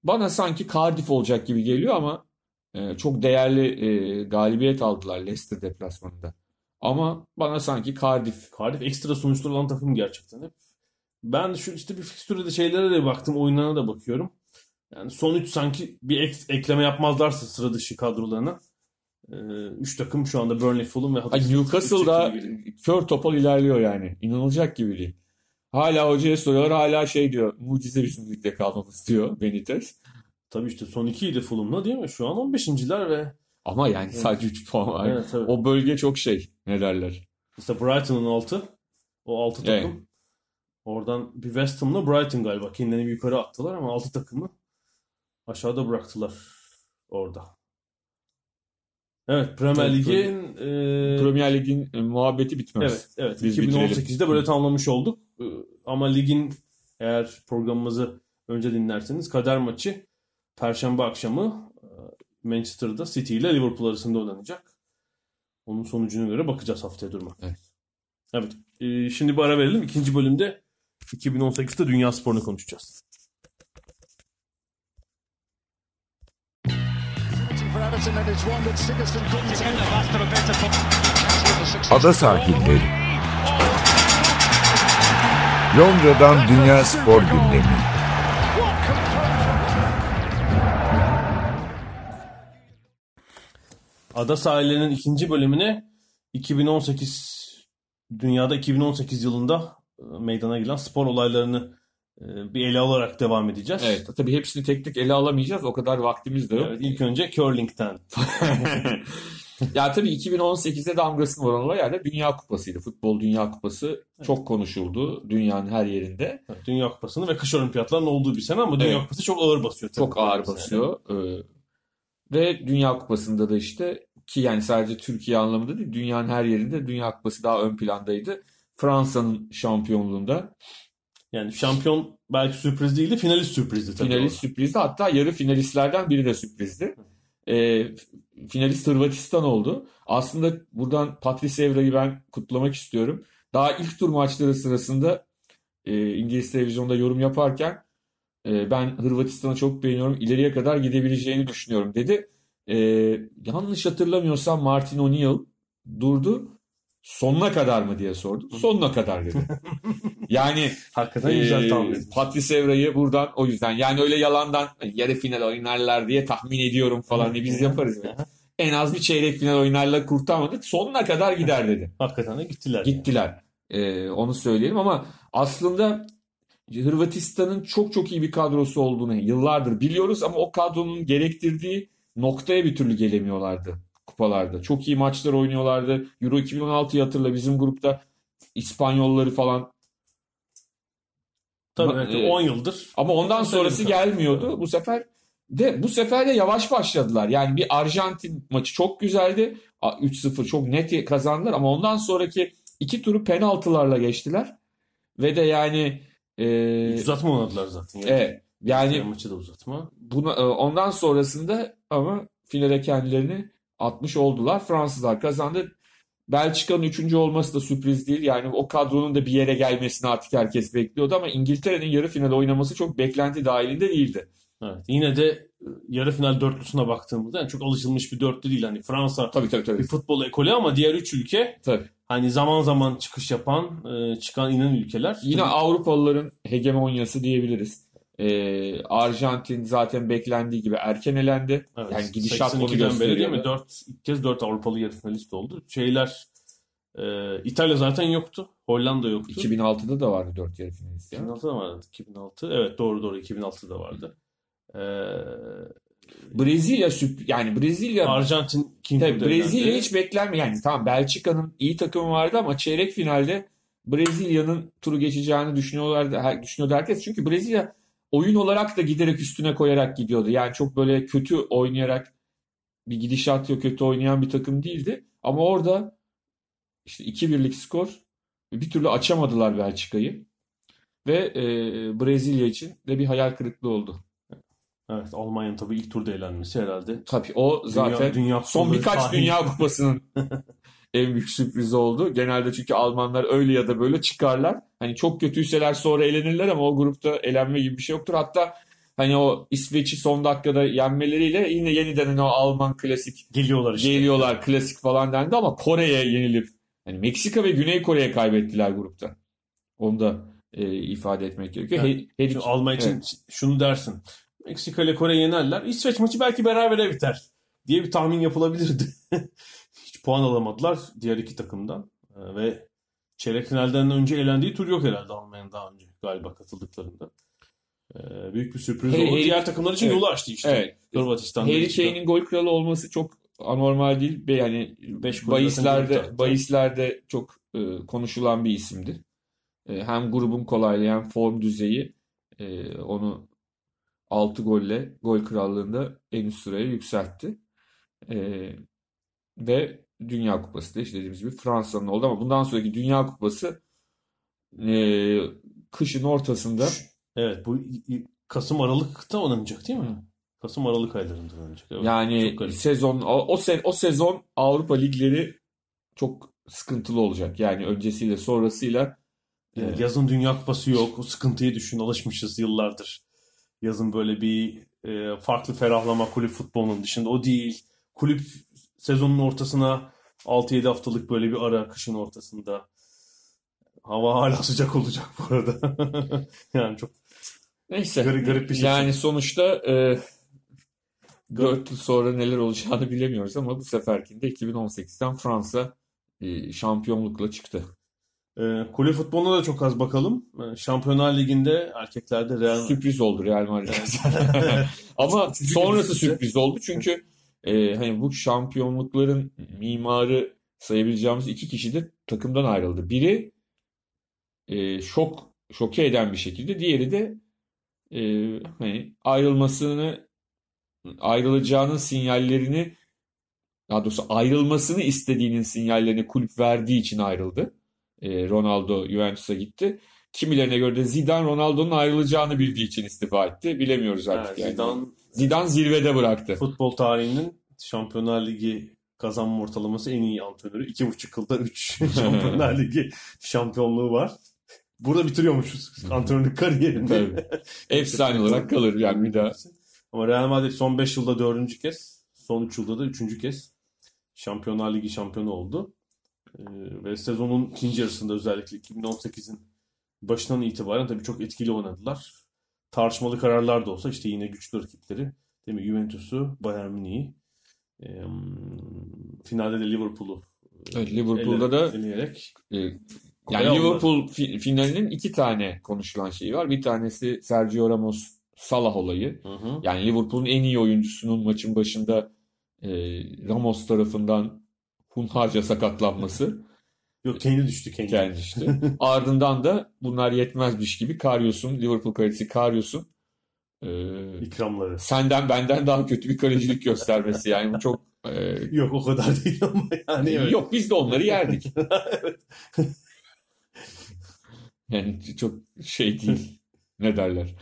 bana sanki Cardiff olacak gibi geliyor ama e, çok değerli e, galibiyet aldılar Leicester deplasmanında. Ama bana sanki Cardiff Cardiff ekstra sonuçlu olan takım gerçekten hep. Ben şu işte bir fikstüre de şeylere de baktım, oyunlarına da bakıyorum. Yani son 3 sanki bir ek, ekleme yapmazlarsa sıra dışı kadrolarına. 3 e, takım şu anda Burnley, Fulham ve Huddersfield. Newcastle'da kör topal ilerliyor yani. İnanılacak gibi değil. Hala hocaya soruyorlar hala şey diyor. Mucize bizim ligde kalmamız diyor Benitez. Tabii işte son 2 idi Fulham'la değil mi? Şu an 15.ler ve ama yani sadece 3 puan var. Evet, o bölge çok şey ne derler. İşte Brighton'ın altı. O altı takım. Evet. Oradan bir West Ham'la Brighton galiba. Kendilerini bir yukarı attılar ama altı takımı aşağıda bıraktılar orada. Evet Premier Lig'in e... Premier Lig'in e, muhabbeti bitmez. Evet, evet. Biz 2018'de bitirelim. böyle tamamlamış olduk. E, ama ligin eğer programımızı önce dinlerseniz kader maçı Perşembe akşamı e, Manchester'da City ile Liverpool arasında oynanacak. Onun sonucuna göre bakacağız haftaya durma. Evet. Evet. E, şimdi bir ara verelim. İkinci bölümde 2018'de Dünya Sporunu konuşacağız. Ada sahilleri. Londra'dan Dünya Spor Gündemi. Ada sahillerinin ikinci bölümüne 2018 dünyada 2018 yılında meydana gelen spor olaylarını e, bir ele alarak devam edeceğiz. Evet tabii hepsini tek tek ele alamayacağız. O kadar vaktimiz de yok. Evet, ilk önce curling'ten. ya tabii 2018'de damgasını vuran olay yani Dünya Kupası'ydı. Futbol Dünya Kupası evet. çok konuşuldu dünyanın her yerinde. Evet, Dünya Kupası'nı ve kış olimpiyatlarının olduğu bir sene ama Dünya evet. Kupası çok ağır basıyor. Tabii çok ağır basıyor. Ee, ve Dünya Kupası'nda da işte ki yani sadece Türkiye anlamında değil dünyanın her yerinde Dünya Kupası daha ön plandaydı. Fransa'nın şampiyonluğunda. Yani şampiyon belki sürpriz değildi, finalist sürprizdi tabii. Finalist o. sürprizdi. Hatta yarı finalistlerden biri de sürprizdi. E, finalist Hırvatistan oldu. Aslında buradan Patrice Evra'yı ben kutlamak istiyorum. Daha ilk tur maçları sırasında e, İngiliz televizyonda yorum yaparken e, ben Hırvatistan'ı çok beğeniyorum. İleriye kadar gidebileceğini düşünüyorum dedi. E, yanlış hatırlamıyorsam Martin O'Neill durdu. Sonuna kadar mı diye sordu. Sonuna kadar dedi. Yani hakikaten e, güzel tahmin. Patrice Evra'yı buradan o yüzden yani öyle yalandan yarı final oynarlar diye tahmin ediyorum falan diye biz yaparız. Yani. en az bir çeyrek final oynarlar kurtarmadı. Sonuna kadar gider dedi. hakikaten de gittiler. Gittiler. Yani. Ee, onu söyleyelim ama aslında Hırvatistan'ın çok çok iyi bir kadrosu olduğunu yıllardır biliyoruz ama o kadronun gerektirdiği noktaya bir türlü gelemiyorlardı kupalarda. Çok iyi maçlar oynuyorlardı. Euro 2016'yı hatırla bizim grupta İspanyolları falan Tabii evet, 10 yıldır. Ama ondan sonrası gelmiyordu. Bu sefer de bu sefer de yavaş başladılar. Yani bir Arjantin maçı çok güzeldi. 3-0 çok net kazandılar ama ondan sonraki iki turu penaltılarla geçtiler. Ve de yani e, uzatma oynadılar zaten. Yani. Evet. Yani maçı da uzatma. Buna, e, ondan sonrasında ama finale kendilerini atmış oldular. Fransızlar kazandı. Belçika'nın üçüncü olması da sürpriz değil. Yani o kadronun da bir yere gelmesini artık herkes bekliyordu ama İngiltere'nin yarı final oynaması çok beklenti dahilinde değildi. Evet, yine de e, yarı final dörtlüsüne baktığımızda yani çok alışılmış bir dörtlü değil. Hani Fransa tabii, tabii, tabii. bir futbol ekolü ama diğer üç ülke tabii. hani zaman zaman çıkış yapan, e, çıkan inen ülkeler. Yine tabii. Avrupalıların hegemonyası diyebiliriz. Ee, Arjantin zaten beklendiği gibi erken elendi. Evet, yani gidişat onu gösteriyor. beri değil mi? 4, ilk kez 4 Avrupalı yarı finalist oldu. Şeyler e, İtalya zaten yoktu. Hollanda yoktu. 2006'da da vardı 4 yarı finalist. 2006'da vardı. 2006. Evet doğru doğru 2006'da vardı. Ee, Brezilya yani Brezilya Arjantin tabii, Brezilya hiç beklenmiyor. Yani tamam Belçika'nın iyi takımı vardı ama çeyrek finalde Brezilya'nın turu geçeceğini düşünüyorlardı, düşünüyordu herkes. Çünkü Brezilya oyun olarak da giderek üstüne koyarak gidiyordu. Yani çok böyle kötü oynayarak bir gidişat yok kötü oynayan bir takım değildi. Ama orada işte 2-1'lik skor bir türlü açamadılar Belçika'yı. Ve e, Brezilya için de bir hayal kırıklığı oldu. Evet Almanya'nın tabii ilk turda elenmesi herhalde. Tabii o zaten dünya, dünya son birkaç. Dünya Kupası'nın en büyük sürpriz oldu. Genelde çünkü Almanlar öyle ya da böyle çıkarlar. Hani çok kötüyseler sonra elenirler ama o grupta elenme gibi bir şey yoktur. Hatta hani o İsveç'i son dakikada yenmeleriyle yine yeniden hani o Alman klasik geliyorlar işte. Geliyorlar klasik falan dendi ama Kore'ye yenilip hani Meksika ve Güney Kore'ye kaybettiler grupta. Onu da e, ifade etmek gerekiyor. Yani, He, Alman için evet. şunu dersin. Meksika ile Kore yenerler. İsveç maçı belki berabere biter diye bir tahmin yapılabilirdi. Hiç puan alamadılar diğer iki takımdan. Ee, ve çeyrek finalden önce elendiği tur yok herhalde Almanya'nın daha önce galiba katıldıklarında. Ee, büyük bir sürpriz Harry- oldu. Diğer takımlar için Evet. yolu açtı işte. Evet. Hırvatistan'da. Harry. Kane'in gol kralı olması çok anormal değil. Yani Beş bahislerde, bahislerde çok e, konuşulan bir isimdi. E, hem grubun kolaylığı hem form düzeyi e, onu 6 golle gol krallığında en üst sıraya yükseltti. E, ve Dünya Kupası da işte dediğimiz gibi Fransa'nın oldu ama bundan sonraki Dünya Kupası e, kışın ortasında Evet bu Kasım Aralık'ta oynanacak değil mi? Kasım Aralık aylarında oynanacak. Evet, Yani sezon o, o, sezon Avrupa ligleri çok sıkıntılı olacak. Yani öncesiyle sonrasıyla Yani e, yazın Dünya Kupası yok. O sıkıntıyı düşün. Alışmışız yıllardır. Yazın böyle bir e, farklı ferahlama kulüp futbolunun dışında. O değil. Kulüp sezonun ortasına 6-7 haftalık böyle bir ara kışın ortasında. Hava hala sıcak olacak bu arada. yani çok neyse. garip, garip bir şey. Yani sonuçta e, 4 yıl sonra neler olacağını bilemiyoruz ama bu seferkinde 2018'den Fransa e, şampiyonlukla çıktı. E, kulüp futboluna da çok az bakalım. E, Şampiyonlar Ligi'nde erkeklerde Real Sürpriz oldu Real Madrid. Ama sonrası sürpriz oldu çünkü e, hani bu şampiyonlukların mimarı sayabileceğimiz iki kişi de takımdan ayrıldı. Biri e, şok şoke eden bir şekilde, diğeri de e, hani ayrılmasını ayrılacağının sinyallerini daha doğrusu ayrılmasını istediğinin sinyallerini kulüp verdiği için ayrıldı. E, Ronaldo Juventus'a gitti. Kimilerine göre de Zidane Ronaldo'nun ayrılacağını bildiği için istifa etti. Bilemiyoruz artık. Yani yani. Zidane Zidane zirvede bıraktı. futbol tarihinin Şampiyonlar Ligi kazanma ortalaması en iyi antrenörü. 2,5 yılda 3 Şampiyonlar Ligi şampiyonluğu var. Burada bitiriyormuşuz antrenörlük kariyerini. Tabii. Efsane olarak kalır yani bir daha. Ama Real Madrid son 5 yılda 4. kez, son 3 yılda da 3. kez Şampiyonlar Ligi şampiyonu oldu. Ee, ve sezonun ikinci yarısında özellikle 2018'in başından itibaren tabii çok etkili oynadılar. Tartışmalı kararlar da olsa işte yine güçlü rakipleri değil mi? Juventus'u, Bayern Münih'i, e, finalde de Liverpool'u Evet, Liverpool'da da eleyerek e, yani. Liverpool fi- finalinin iki tane konuşulan şeyi var. Bir tanesi Sergio Ramos Salah olayı. Hı hı. Yani Liverpool'un en iyi oyuncusunun maçın başında e, Ramos tarafından hunharca sakatlanması Yok kendi düştü kendi. kendi işte. Ardından da bunlar yetmezmiş gibi Karius'un Liverpool kalecisi Karius'un e, İkramları. senden benden daha kötü bir kalecilik göstermesi yani bu çok e, Yok o kadar değil ama yani evet. yok biz de onları yerdik. Yani çok şey değil. Ne derler?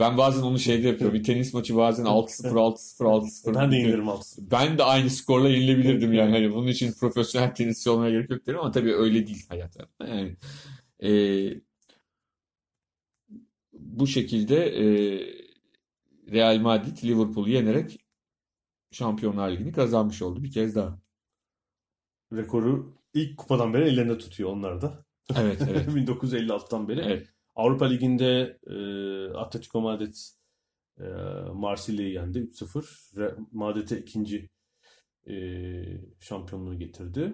Ben bazen onu şeyde yapıyorum. Bir tenis maçı bazen 6-0 6-0 6-0. Ben de yenilirim altı. Ben de aynı skorla yenilebilirdim yani. Hani bunun için profesyonel tenisçi olmaya gerek yok derim ama tabii öyle değil hayat. Yani, e, bu şekilde e, Real Madrid Liverpool'u yenerek Şampiyonlar Ligi'ni kazanmış oldu bir kez daha. Rekoru ilk kupadan beri ellerinde tutuyor onlar da. Evet, evet. 1956'dan beri. evet. Avrupa Ligi'nde e, Atletico Madrid e, Marsilya'yı yendi 3-0. Re- Madrid'e ikinci e, şampiyonluğu getirdi.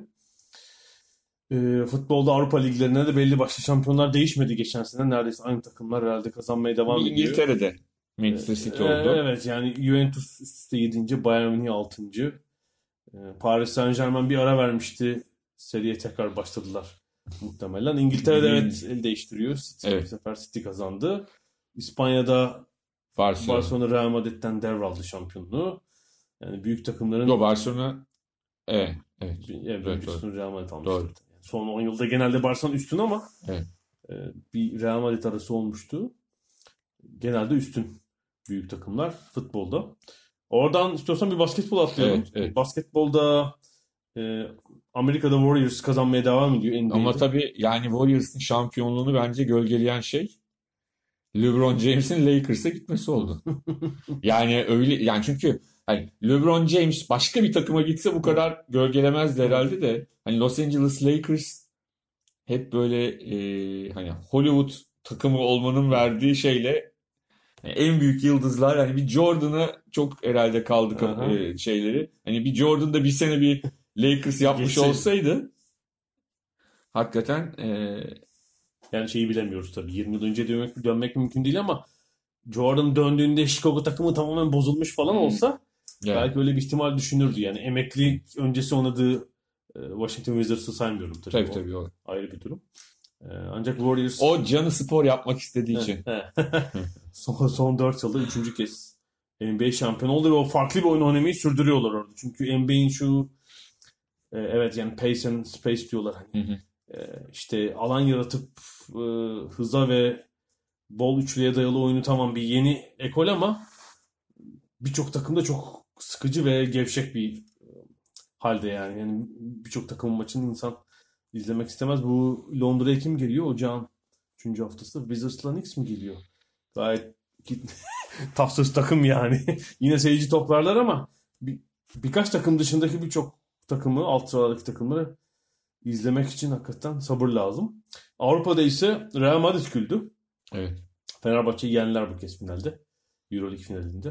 E, futbolda Avrupa liglerine de belli başlı şampiyonlar değişmedi geçen sene. Neredeyse aynı takımlar herhalde kazanmaya devam ediyor. İngiltere'de Manchester City Ee, oldu. Evet yani Juventus üst üste 7. Bayern Münih 6. Ee, Paris Saint-Germain bir ara vermişti. Seriye tekrar başladılar muhtemelen. İngiltere'de evet el değiştiriyor. City, Evet. Bu sefer City kazandı. İspanya'da Barcelona. Barcelona Real Madrid'den devraldı şampiyonluğu. Yani büyük takımların Yo, Barcelona evet, evet. evet, Evet, doğru. üstünü Real Madrid almıştı. Doğru. Yani son 10 yılda genelde Barcelona üstün ama Evet. e, bir Real Madrid arası olmuştu. Genelde üstün büyük takımlar futbolda. Oradan istiyorsan bir basketbol atlayalım. Evet, evet. Basketbolda e, Amerika'da Warriors kazanmaya devam ediyor NBA'de. Ama tabii yani Warriors'ın şampiyonluğunu bence gölgeleyen şey LeBron James'in Lakers'a gitmesi oldu. yani öyle yani çünkü hani LeBron James başka bir takıma gitse bu kadar gölgelemezdi herhalde de hani Los Angeles Lakers hep böyle e, hani Hollywood takımı olmanın verdiği şeyle en büyük yıldızlar hani bir Jordan'a çok herhalde kaldı e, şeyleri. Hani bir Jordan da bir sene bir Lakers yapmış Geçseydi. olsaydı hakikaten e, Yani şeyi bilemiyoruz tabii. 20 yıl önce dönmek, dönmek mümkün değil ama Jordan döndüğünde Chicago takımı tamamen bozulmuş falan Hmm. olsa yani, belki öyle bir ihtimal düşünürdü. Yani emekli öncesi oynadığı e, Washington Wizards'ı saymıyorum tabii. tabii O tabii o. Ayrı bir durum. E, ancak Warriors O canı spor yapmak istediği için. Son, son 4 yılda 3. kez NBA şampiyonu oldu ve o farklı bir oyun oynamayı sürdürüyorlar orada. Çünkü NBA'in şu e, evet yani pace and space diyorlar hani. Hı hı. E, işte alan yaratıp e, hıza ve bol üçlüye dayalı oyunu tamam bir yeni ekol ama birçok takımda çok sıkıcı ve gevşek bir e, halde yani. Yani birçok takımın maçını insan izlemek istemez. Bu Londra'ya kim geliyor? Ocağın 3. haftası. Wizards'la Knicks mi geliyor? Gayet tatsız takım yani. Yine seyirci toplarlar ama bir, birkaç takım dışındaki birçok takımı, alt sıralardaki takımları izlemek için hakikaten sabır lazım. Avrupa'da ise Real Madrid güldü. Evet. Fenerbahçe'yi yendiler bu kez finalde. Euroleague finalinde.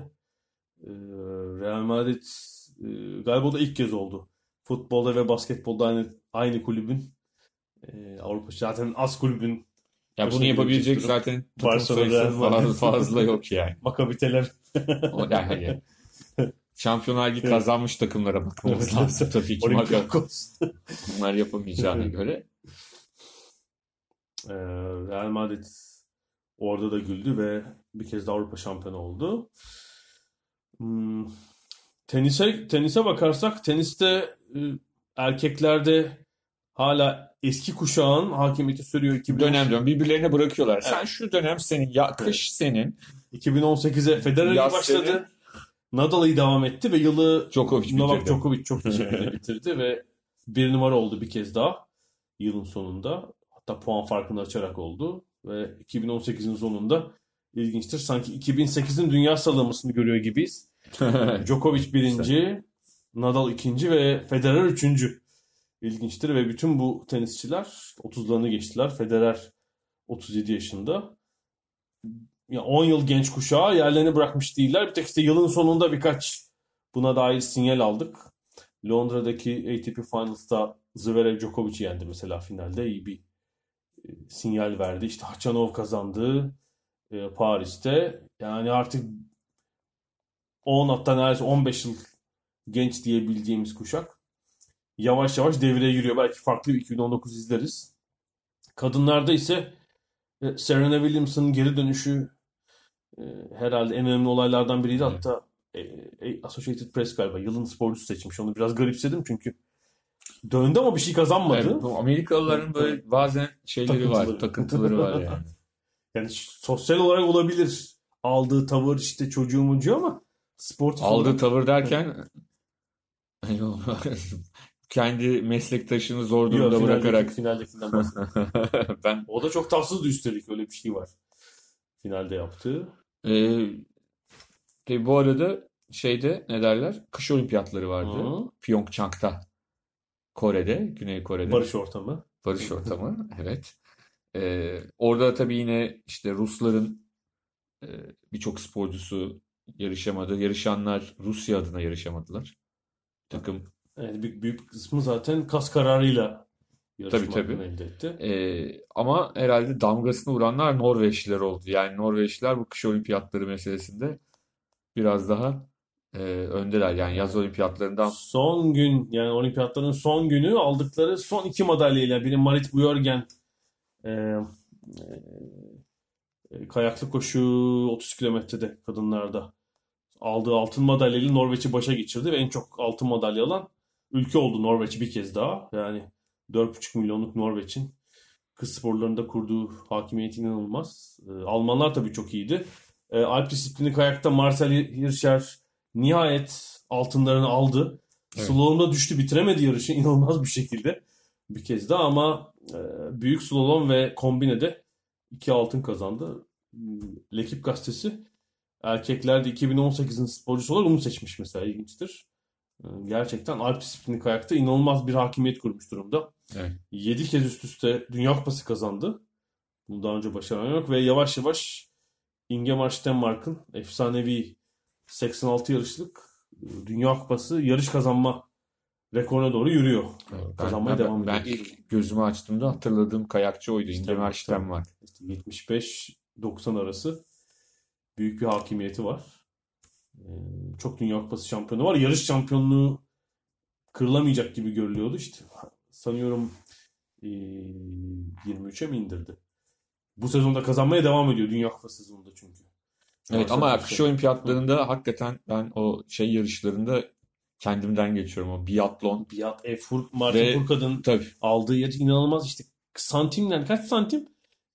Ee, Real Madrid e, galiba da ilk kez oldu. Futbolda ve basketbolda aynı aynı kulübün e, Avrupa zaten az kulübün Ya bunu yapabilecek durum. zaten Barcelona, Madrid. fazla, yok yani. Maccabi Tel Aviv. O yani. Şampiyonlar Ligi kazanmış takımlara bakmamız Evet. lazım tabii ki. Olympiakos. bunlar yapamayacağına göre. Ee, Real Madrid orada da güldü ve bir kez de Avrupa şampiyonu oldu. Hmm, tenise tenise bakarsak teniste e, erkeklerde hala eski kuşağın hakimiyeti sürüyor. 2010 Dönem dönem birbirlerine bırakıyorlar. Sen şu dönem senin, ya kış senin. 2018'e Federer başladı. seni- Nadal'ı devam etti ve yılı Djokovic Novak bitirdi. Djokovic çok bir şekilde bitirdi ve bir numara oldu bir kez daha yılın sonunda. Hatta puan farkını açarak oldu ve 2018'in sonunda ilginçtir. Sanki 2008'in dünya sıralamasını görüyor gibiyiz. Djokovic birinci, Nadal ikinci ve Federer üçüncü. İlginçtir ve bütün bu tenisçiler 30'larını geçtiler. Federer 37 yaşında. Ya 10 yıl genç kuşağı yerlerini bırakmış değiller. Bir tek işte yılın sonunda birkaç buna dair sinyal aldık. Londra'daki ATP Finals'ta Zverev Djokovic'i yendi mesela finalde. iyi bir e, sinyal verdi. İşte Hachanov kazandı e, Paris'te. Yani artık 10 hatta neredeyse 15 yıl genç diyebileceğimiz kuşak yavaş yavaş devreye giriyor. Belki farklı bir 2019 izleriz. Kadınlarda ise e, Serena Williams'ın geri dönüşü e, herhalde en önemli olaylardan biriydi. Evet. Hatta e, e, Associated Press galiba yılın sporcusu seçmiş. Onu biraz garipsedim çünkü döndü ama bir şey kazanmadı. Evet, bu Amerikalıların böyle bazen şeyleri var, Takıntıları. takıntıları var yani. Yani sosyal olarak olabilir. Aldığı tavır işte çocuğu mucu ama sportif Aldığı olarak- tavır derken kendi meslektaşını zor durumda finaldeki- bırakarak finaldekinden ben O da çok tatsızdı üstelik öyle bir şey var. Finalde yaptığı. Ee, tabii bu arada şeyde ne derler? Kış olimpiyatları vardı. Hı. Pyeongchang'da. Kore'de, Güney Kore'de. Barış ortamı. Barış ortamı. Evet. Ee, orada tabii yine işte Rusların e, birçok sporcusu yarışamadı. Yarışanlar Rusya adına yarışamadılar. Takım Yani büyük, büyük kısmı zaten kas kararıyla yarışma Tabii, tabii. elde etti. Ee, ama herhalde damgasını vuranlar Norveçliler oldu. Yani Norveçliler bu kış olimpiyatları meselesinde biraz daha e, öndeler. Yani yaz olimpiyatlarından Son gün yani olimpiyatların son günü aldıkları son iki madalyayla biri Marit Bjørgen e, e, kayaklı koşu 30 kilometrede kadınlarda aldığı altın madalyayla Norveç'i başa geçirdi ve en çok altın madalya alan ülke oldu Norveç bir kez daha. Yani 4,5 milyonluk Norveç'in kız sporlarında kurduğu hakimiyeti inanılmaz. E, Almanlar tabii çok iyiydi. E, Alp disiplini kayakta Marcel Hirscher nihayet altınlarını aldı. Evet. Slalomda düştü bitiremedi yarışı inanılmaz bir şekilde bir kez daha ama e, büyük slalom ve kombinede iki altın kazandı. Lekip gazetesi erkeklerde 2018'in sporcusu olarak onu seçmiş mesela ilginçtir. E, Gerçekten Alp disiplini kayakta inanılmaz bir hakimiyet kurmuş durumda. Evet. 7 kez üst üste Dünya Kupası kazandı. Bunu daha önce başaran yok ve yavaş yavaş Ingemar Stenmark'ın efsanevi 86 yarışlık e, Dünya Kupası yarış kazanma rekoruna doğru yürüyor. Ben, Kazanmaya ben, devam ben ediyor. ilk gözümü açtığımda hatırladığım kayakçı oydu. İngemar tabii. Stenmark. İşte 75-90 arası büyük bir hakimiyeti var. Ee, çok Dünya Kupası şampiyonu var. Yarış şampiyonluğu kırılamayacak gibi görülüyordu. İşte sanıyorum ee, 23'e mi indirdi? Bu sezonda kazanmaya devam ediyor Dünya Kupası sezonunda çünkü. Evet ama kış olimpiyatlarında hakikaten ben o şey yarışlarında kendimden geçiyorum. O biatlon. Biat, e, Fur, Martin Ve- Furkad'ın Tabii. aldığı yer inanılmaz işte santimler kaç santim?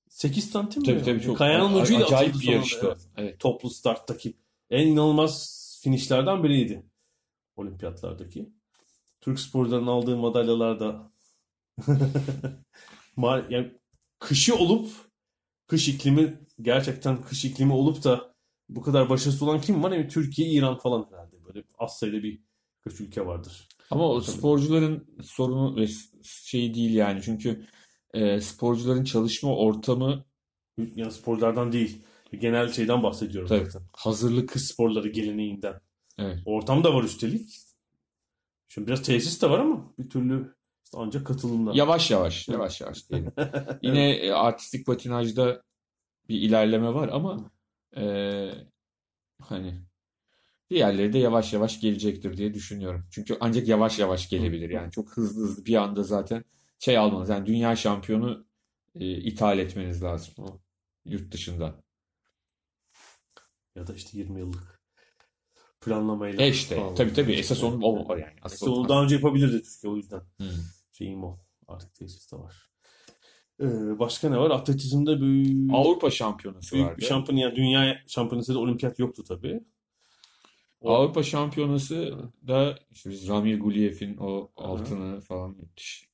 8 santim mi? Tabii tabii çok Kayanın ucuyla acayip bir yarıştı. evet. Evet. toplu starttaki en inanılmaz finişlerden biriydi olimpiyatlardaki. Türk sporcuların aldığı madalyalar da yani kışı olup kış iklimi gerçekten kış iklimi olup da bu kadar başarısız olan kim var? Yani Türkiye, İran falan herhalde. Böyle az sayıda bir kaç ülke vardır. Ama o Tabii. sporcuların sorunu ve şeyi değil yani. Çünkü e, sporcuların çalışma ortamı Yani sporculardan değil. Genel şeyden bahsediyorum Tabii. zaten. hazırlık Kış sporları geleneğinden. evet. Ortam da var üstelik. Şimdi biraz tesis de var ama bir türlü işte ancak katılımla. Yavaş yavaş, yavaş yavaş diyelim. Yine e, artistik patinajda bir ilerleme var ama e, hani diğerleri de yavaş yavaş gelecektir diye düşünüyorum. Çünkü ancak yavaş yavaş gelebilir yani. Çok hızlı hızlı bir anda zaten şey almanız. Yani dünya şampiyonu e, ithal etmeniz lazım yurt dışında. Ya da işte 20 yıllık planlamayla. E işte falan. tabii tabii esas onun o, o yani. Asıl onu daha önce yapabilirdi Türkiye o yüzden. Hmm. Şeyim o. Artık tesis de var. Ee, başka ne var? Atletizmde büyük, Avrupa şampiyonası büyük vardı. bir şampiyon. Yani dünya şampiyonası da olimpiyat yoktu tabii. O- Avrupa şampiyonası da işte biz Ramil Guliyev'in o altını falan müthiş.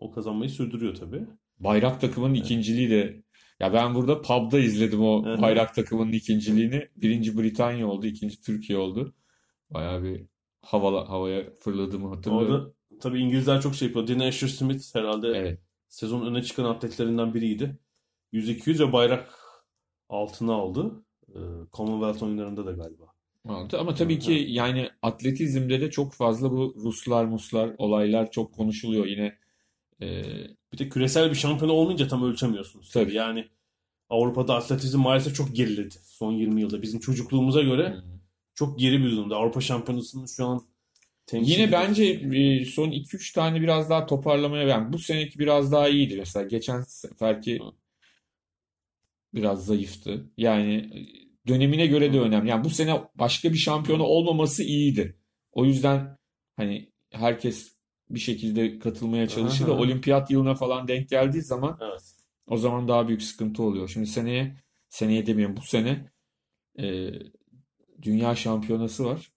O kazanmayı sürdürüyor tabii. Bayrak takımının ikinciliği de ya ben burada pub'da izledim o Hı hı. bayrak takımının ikinciliğini. Birinci Britanya oldu, ikinci Türkiye oldu. Bayağı bir havala, havaya fırladığımı hatırlıyorum. Orada tabii İngilizler çok şey yapıyor. Dean Asher Smith herhalde Evet. sezon öne çıkan atletlerinden biriydi. 100-200 ve bayrak altına aldı. Ee, Commonwealth oyunlarında da galiba. Aldı. Ama tabii ki yani atletizmde de çok fazla bu Ruslar, Muslar olaylar çok konuşuluyor. Yine e, Bir de küresel bir şampiyon olmayınca tam ölçemiyorsunuz. Tabii. Yani Avrupa'da atletizm maalesef çok geriledi son 20 yılda. Bizim çocukluğumuza göre çok geri bir durumda. Avrupa şampiyonasının şu an temsil Yine bence e, son 2-3 tane biraz daha toparlamaya yani bu seneki biraz daha iyiydi mesela. Geçen seferki biraz zayıftı. Yani e, dönemine göre de önemli. Yani bu sene başka bir şampiyonu olmaması iyiydi. O yüzden hani herkes bir şekilde katılmaya çalışır da olimpiyat yılına falan denk geldiği zaman Evet. o zaman daha büyük sıkıntı oluyor. Şimdi seneye seneye demiyorum bu sene e, dünya şampiyonası var.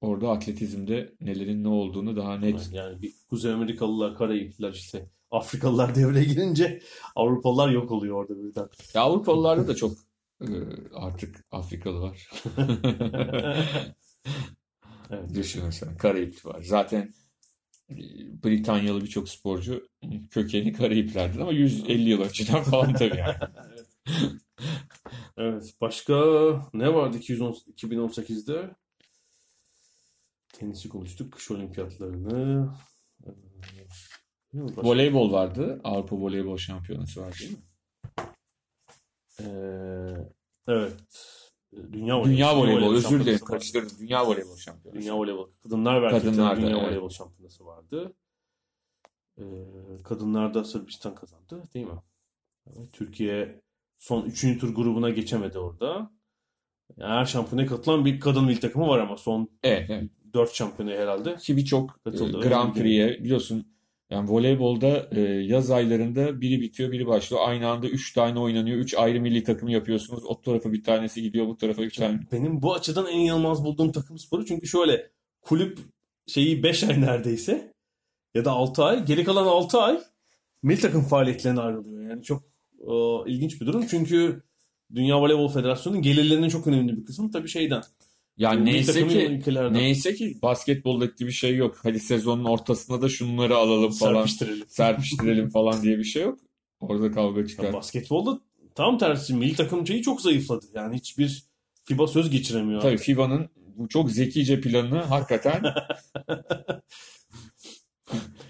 Orada atletizmde nelerin ne olduğunu daha net Yani bir Kuzey Amerikalılar, Karayipler işte Afrikalılar devreye girince Avrupalılar yok oluyor orada birden. Ya Avrupalılarda da çok e, artık Afrikalı var. Evet. Düşün mesela Karayipli var. Zaten Britanyalı birçok sporcu kökeni Karayiplerden ama 150 yıl önceden falan tabii yani. Evet. Başka ne vardı 210 2018'de? Tenisi konuştuk. Kış olimpiyatlarını. Ee? Başka- Voleybol vardı. Avrupa Voleybol Şampiyonası var değil mi? Ee, evet. Dünya voleybol. Dünya voleybol özür dilerim karıştırdım. Dünya voleybol şampiyonası. Dünya voleybol. Kadınlar ve Kadınlar dünya evet. voleybol şampiyonası vardı. Ee, kadınlar da Sırbistan kazandı değil mi? Evet, Türkiye son 3. tur grubuna geçemedi orada. Yani her şampiyonaya katılan bir kadın milli takımı var ama son Evet, evet. 4 şampiyonaya herhalde. Ki birçok e, Katıldı. Grand Prix'e biliyorsun yani voleybolda e, yaz aylarında biri bitiyor biri başlıyor. Aynı anda 3 tane oynanıyor. 3 ayrı milli takım yapıyorsunuz. O tarafa bir tanesi gidiyor bu tarafa bir tane. Benim bu açıdan en inanılmaz bulduğum takım sporu çünkü şöyle kulüp şeyi 5 ay neredeyse ya da 6 ay geri kalan 6 ay milli takım faaliyetlerine ayrılıyor. Yani çok e, ilginç bir durum çünkü Dünya Voleybol Federasyonu'nun gelirlerinin çok önemli bir kısmı tabii şeyden. Yani milli neyse ki ülkelerden neyse ki basketboldaki bir şey yok. Hadi sezonun ortasında da şunları alalım falan. serpiştirelim. Serpiştirelim falan diye bir şey yok. Orada kavga Ya çıkar. basketbolda tam tersi milli takım şeyi çok zayıfladı. Yani hiçbir FIBA söz geçiremiyor. Tabii FIBA'nın bu çok zekice planını hakikaten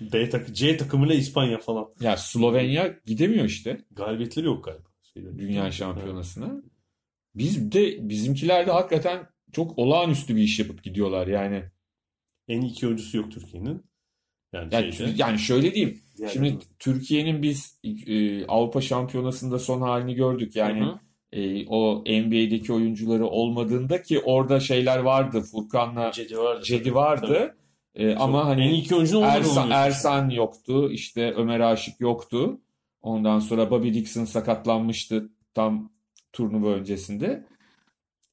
B takı, C takımıyla İspanya falan. ya Slovenya gidemiyor işte Galibiyetleri yok galiba. Şeyde. dünya şampiyonasına. Biz de bizimkiler de hakikaten çok olağanüstü bir iş yapıp gidiyorlar yani. En iyi iki oyuncusu yok Türkiye'nin. Yani, Yani, şeyde, yani şöyle diyeyim. Şimdi. Türkiye'nin biz e, Avrupa Şampiyonası'nda son halini gördük. Yani Hı e, o NBA'deki oyuncuları olmadığında ki orada şeyler vardı. Furkan'la Cedi vardı. Cedi vardı. E, ama en hani iyi iki olmadı Ersan, Ersan yoktu. işte Ömer Aşık yoktu. Ondan sonra Bobby Dixon sakatlanmıştı tam turnuva öncesinde.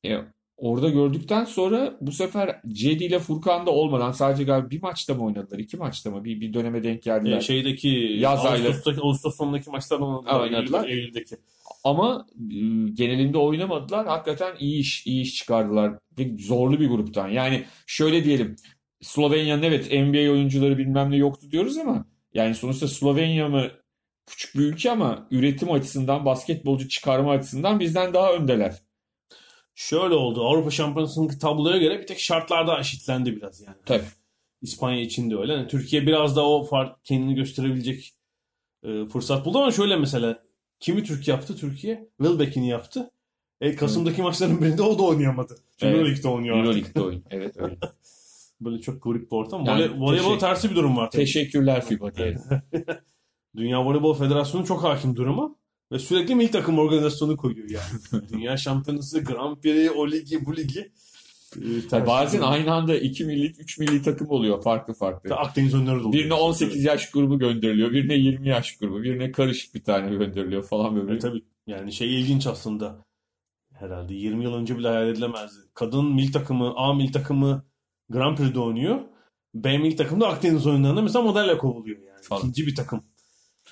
E, orada gördükten sonra bu sefer Cedi ile Furkan da olmadan sadece galiba bir maçta mı oynadılar? iki maçta mı? Bir, bir döneme denk geldiler. Ee, şeydeki Yaz. Ağustos'taki, Ağustos sonundaki maçlardan oynadılar. Oynadılar. Eylül- Eylül'deki. Ama e, genelinde oynamadılar. Hakikaten iyi iş iyi iş çıkardılar. Ve zorlu bir gruptan. Yani şöyle diyelim. Slovenya'nın evet NBA oyuncuları bilmem ne yoktu diyoruz ama yani sonuçta Slovenya mı küçük bir ülke ama üretim açısından basketbolcu çıkarma açısından bizden daha öndeler. Şöyle oldu. Avrupa Şampiyonası'ndaki tabloya göre bir tek şartlarda eşitlendi biraz yani. Tabii. İspanya için de öyle. Yani Türkiye biraz da o fark kendini gösterebilecek e, fırsat buldu ama şöyle mesela kimi Türk yaptı Türkiye? Wilbeck'ini yaptı. E, Kasım'daki maçların birinde o da oynayamadı. Çünkü Evet. Euroleague'de oynuyor. Euroleague'de oyun. Evet öyle. Böyle çok garip bir ortam. Yani Voley, teşekkür- tersi bir durum var. tabii. Teşekkürler FIBA diyelim. Dünya Voleybol Federasyonu çok hakim duruma. Ve sürekli milli takım organizasyonu koyuyor yani. Dünya Şampiyonası, Grand Prix, o ligi, bu ligi. E, tersi Bazen aynı anda 2 milli 3 milli takım oluyor farklı farklı. Akdeniz önleri de oluyor. Birine 18 yaş grubu gönderiliyor, birine 20 yaş grubu, birine karışık bir tane gönderiliyor falan böyle. Evet, tabii. Yani şey ilginç aslında. Herhalde 20 yıl önce bile hayal edilemezdi. Kadın milli takımı, A milli takımı Grand Prix'de oynuyor. B milli takım da Akdeniz oyunlarında mesela modelle kovuluyor yani. Falan. İkinci bir takım.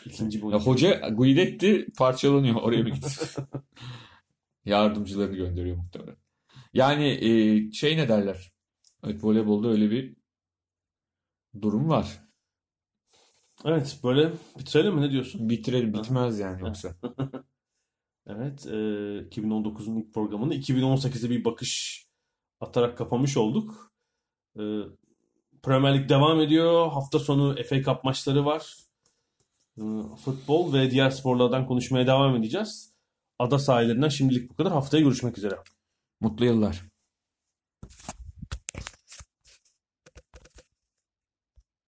İkinci Ya oyun. hoca Guidetti parçalanıyor oraya mı gitti? Yardımcılarını gönderiyor muhtemelen. Yani e, şey ne derler? Evet voleybolda öyle bir durum var. Evet böyle bitirelim mi ne diyorsun? Bitirelim bitmez yani yoksa. Evet e, 2019'un ilk programını 2018'e bir bakış atarak kapamış olduk. E, Premier Lig devam ediyor. Hafta sonu FA Cup maçları var. Ee, futbol ve diğer sporlardan konuşmaya devam edeceğiz. Ada sahillerinden şimdilik bu kadar. Haftaya görüşmek üzere. Mutlu yıllar.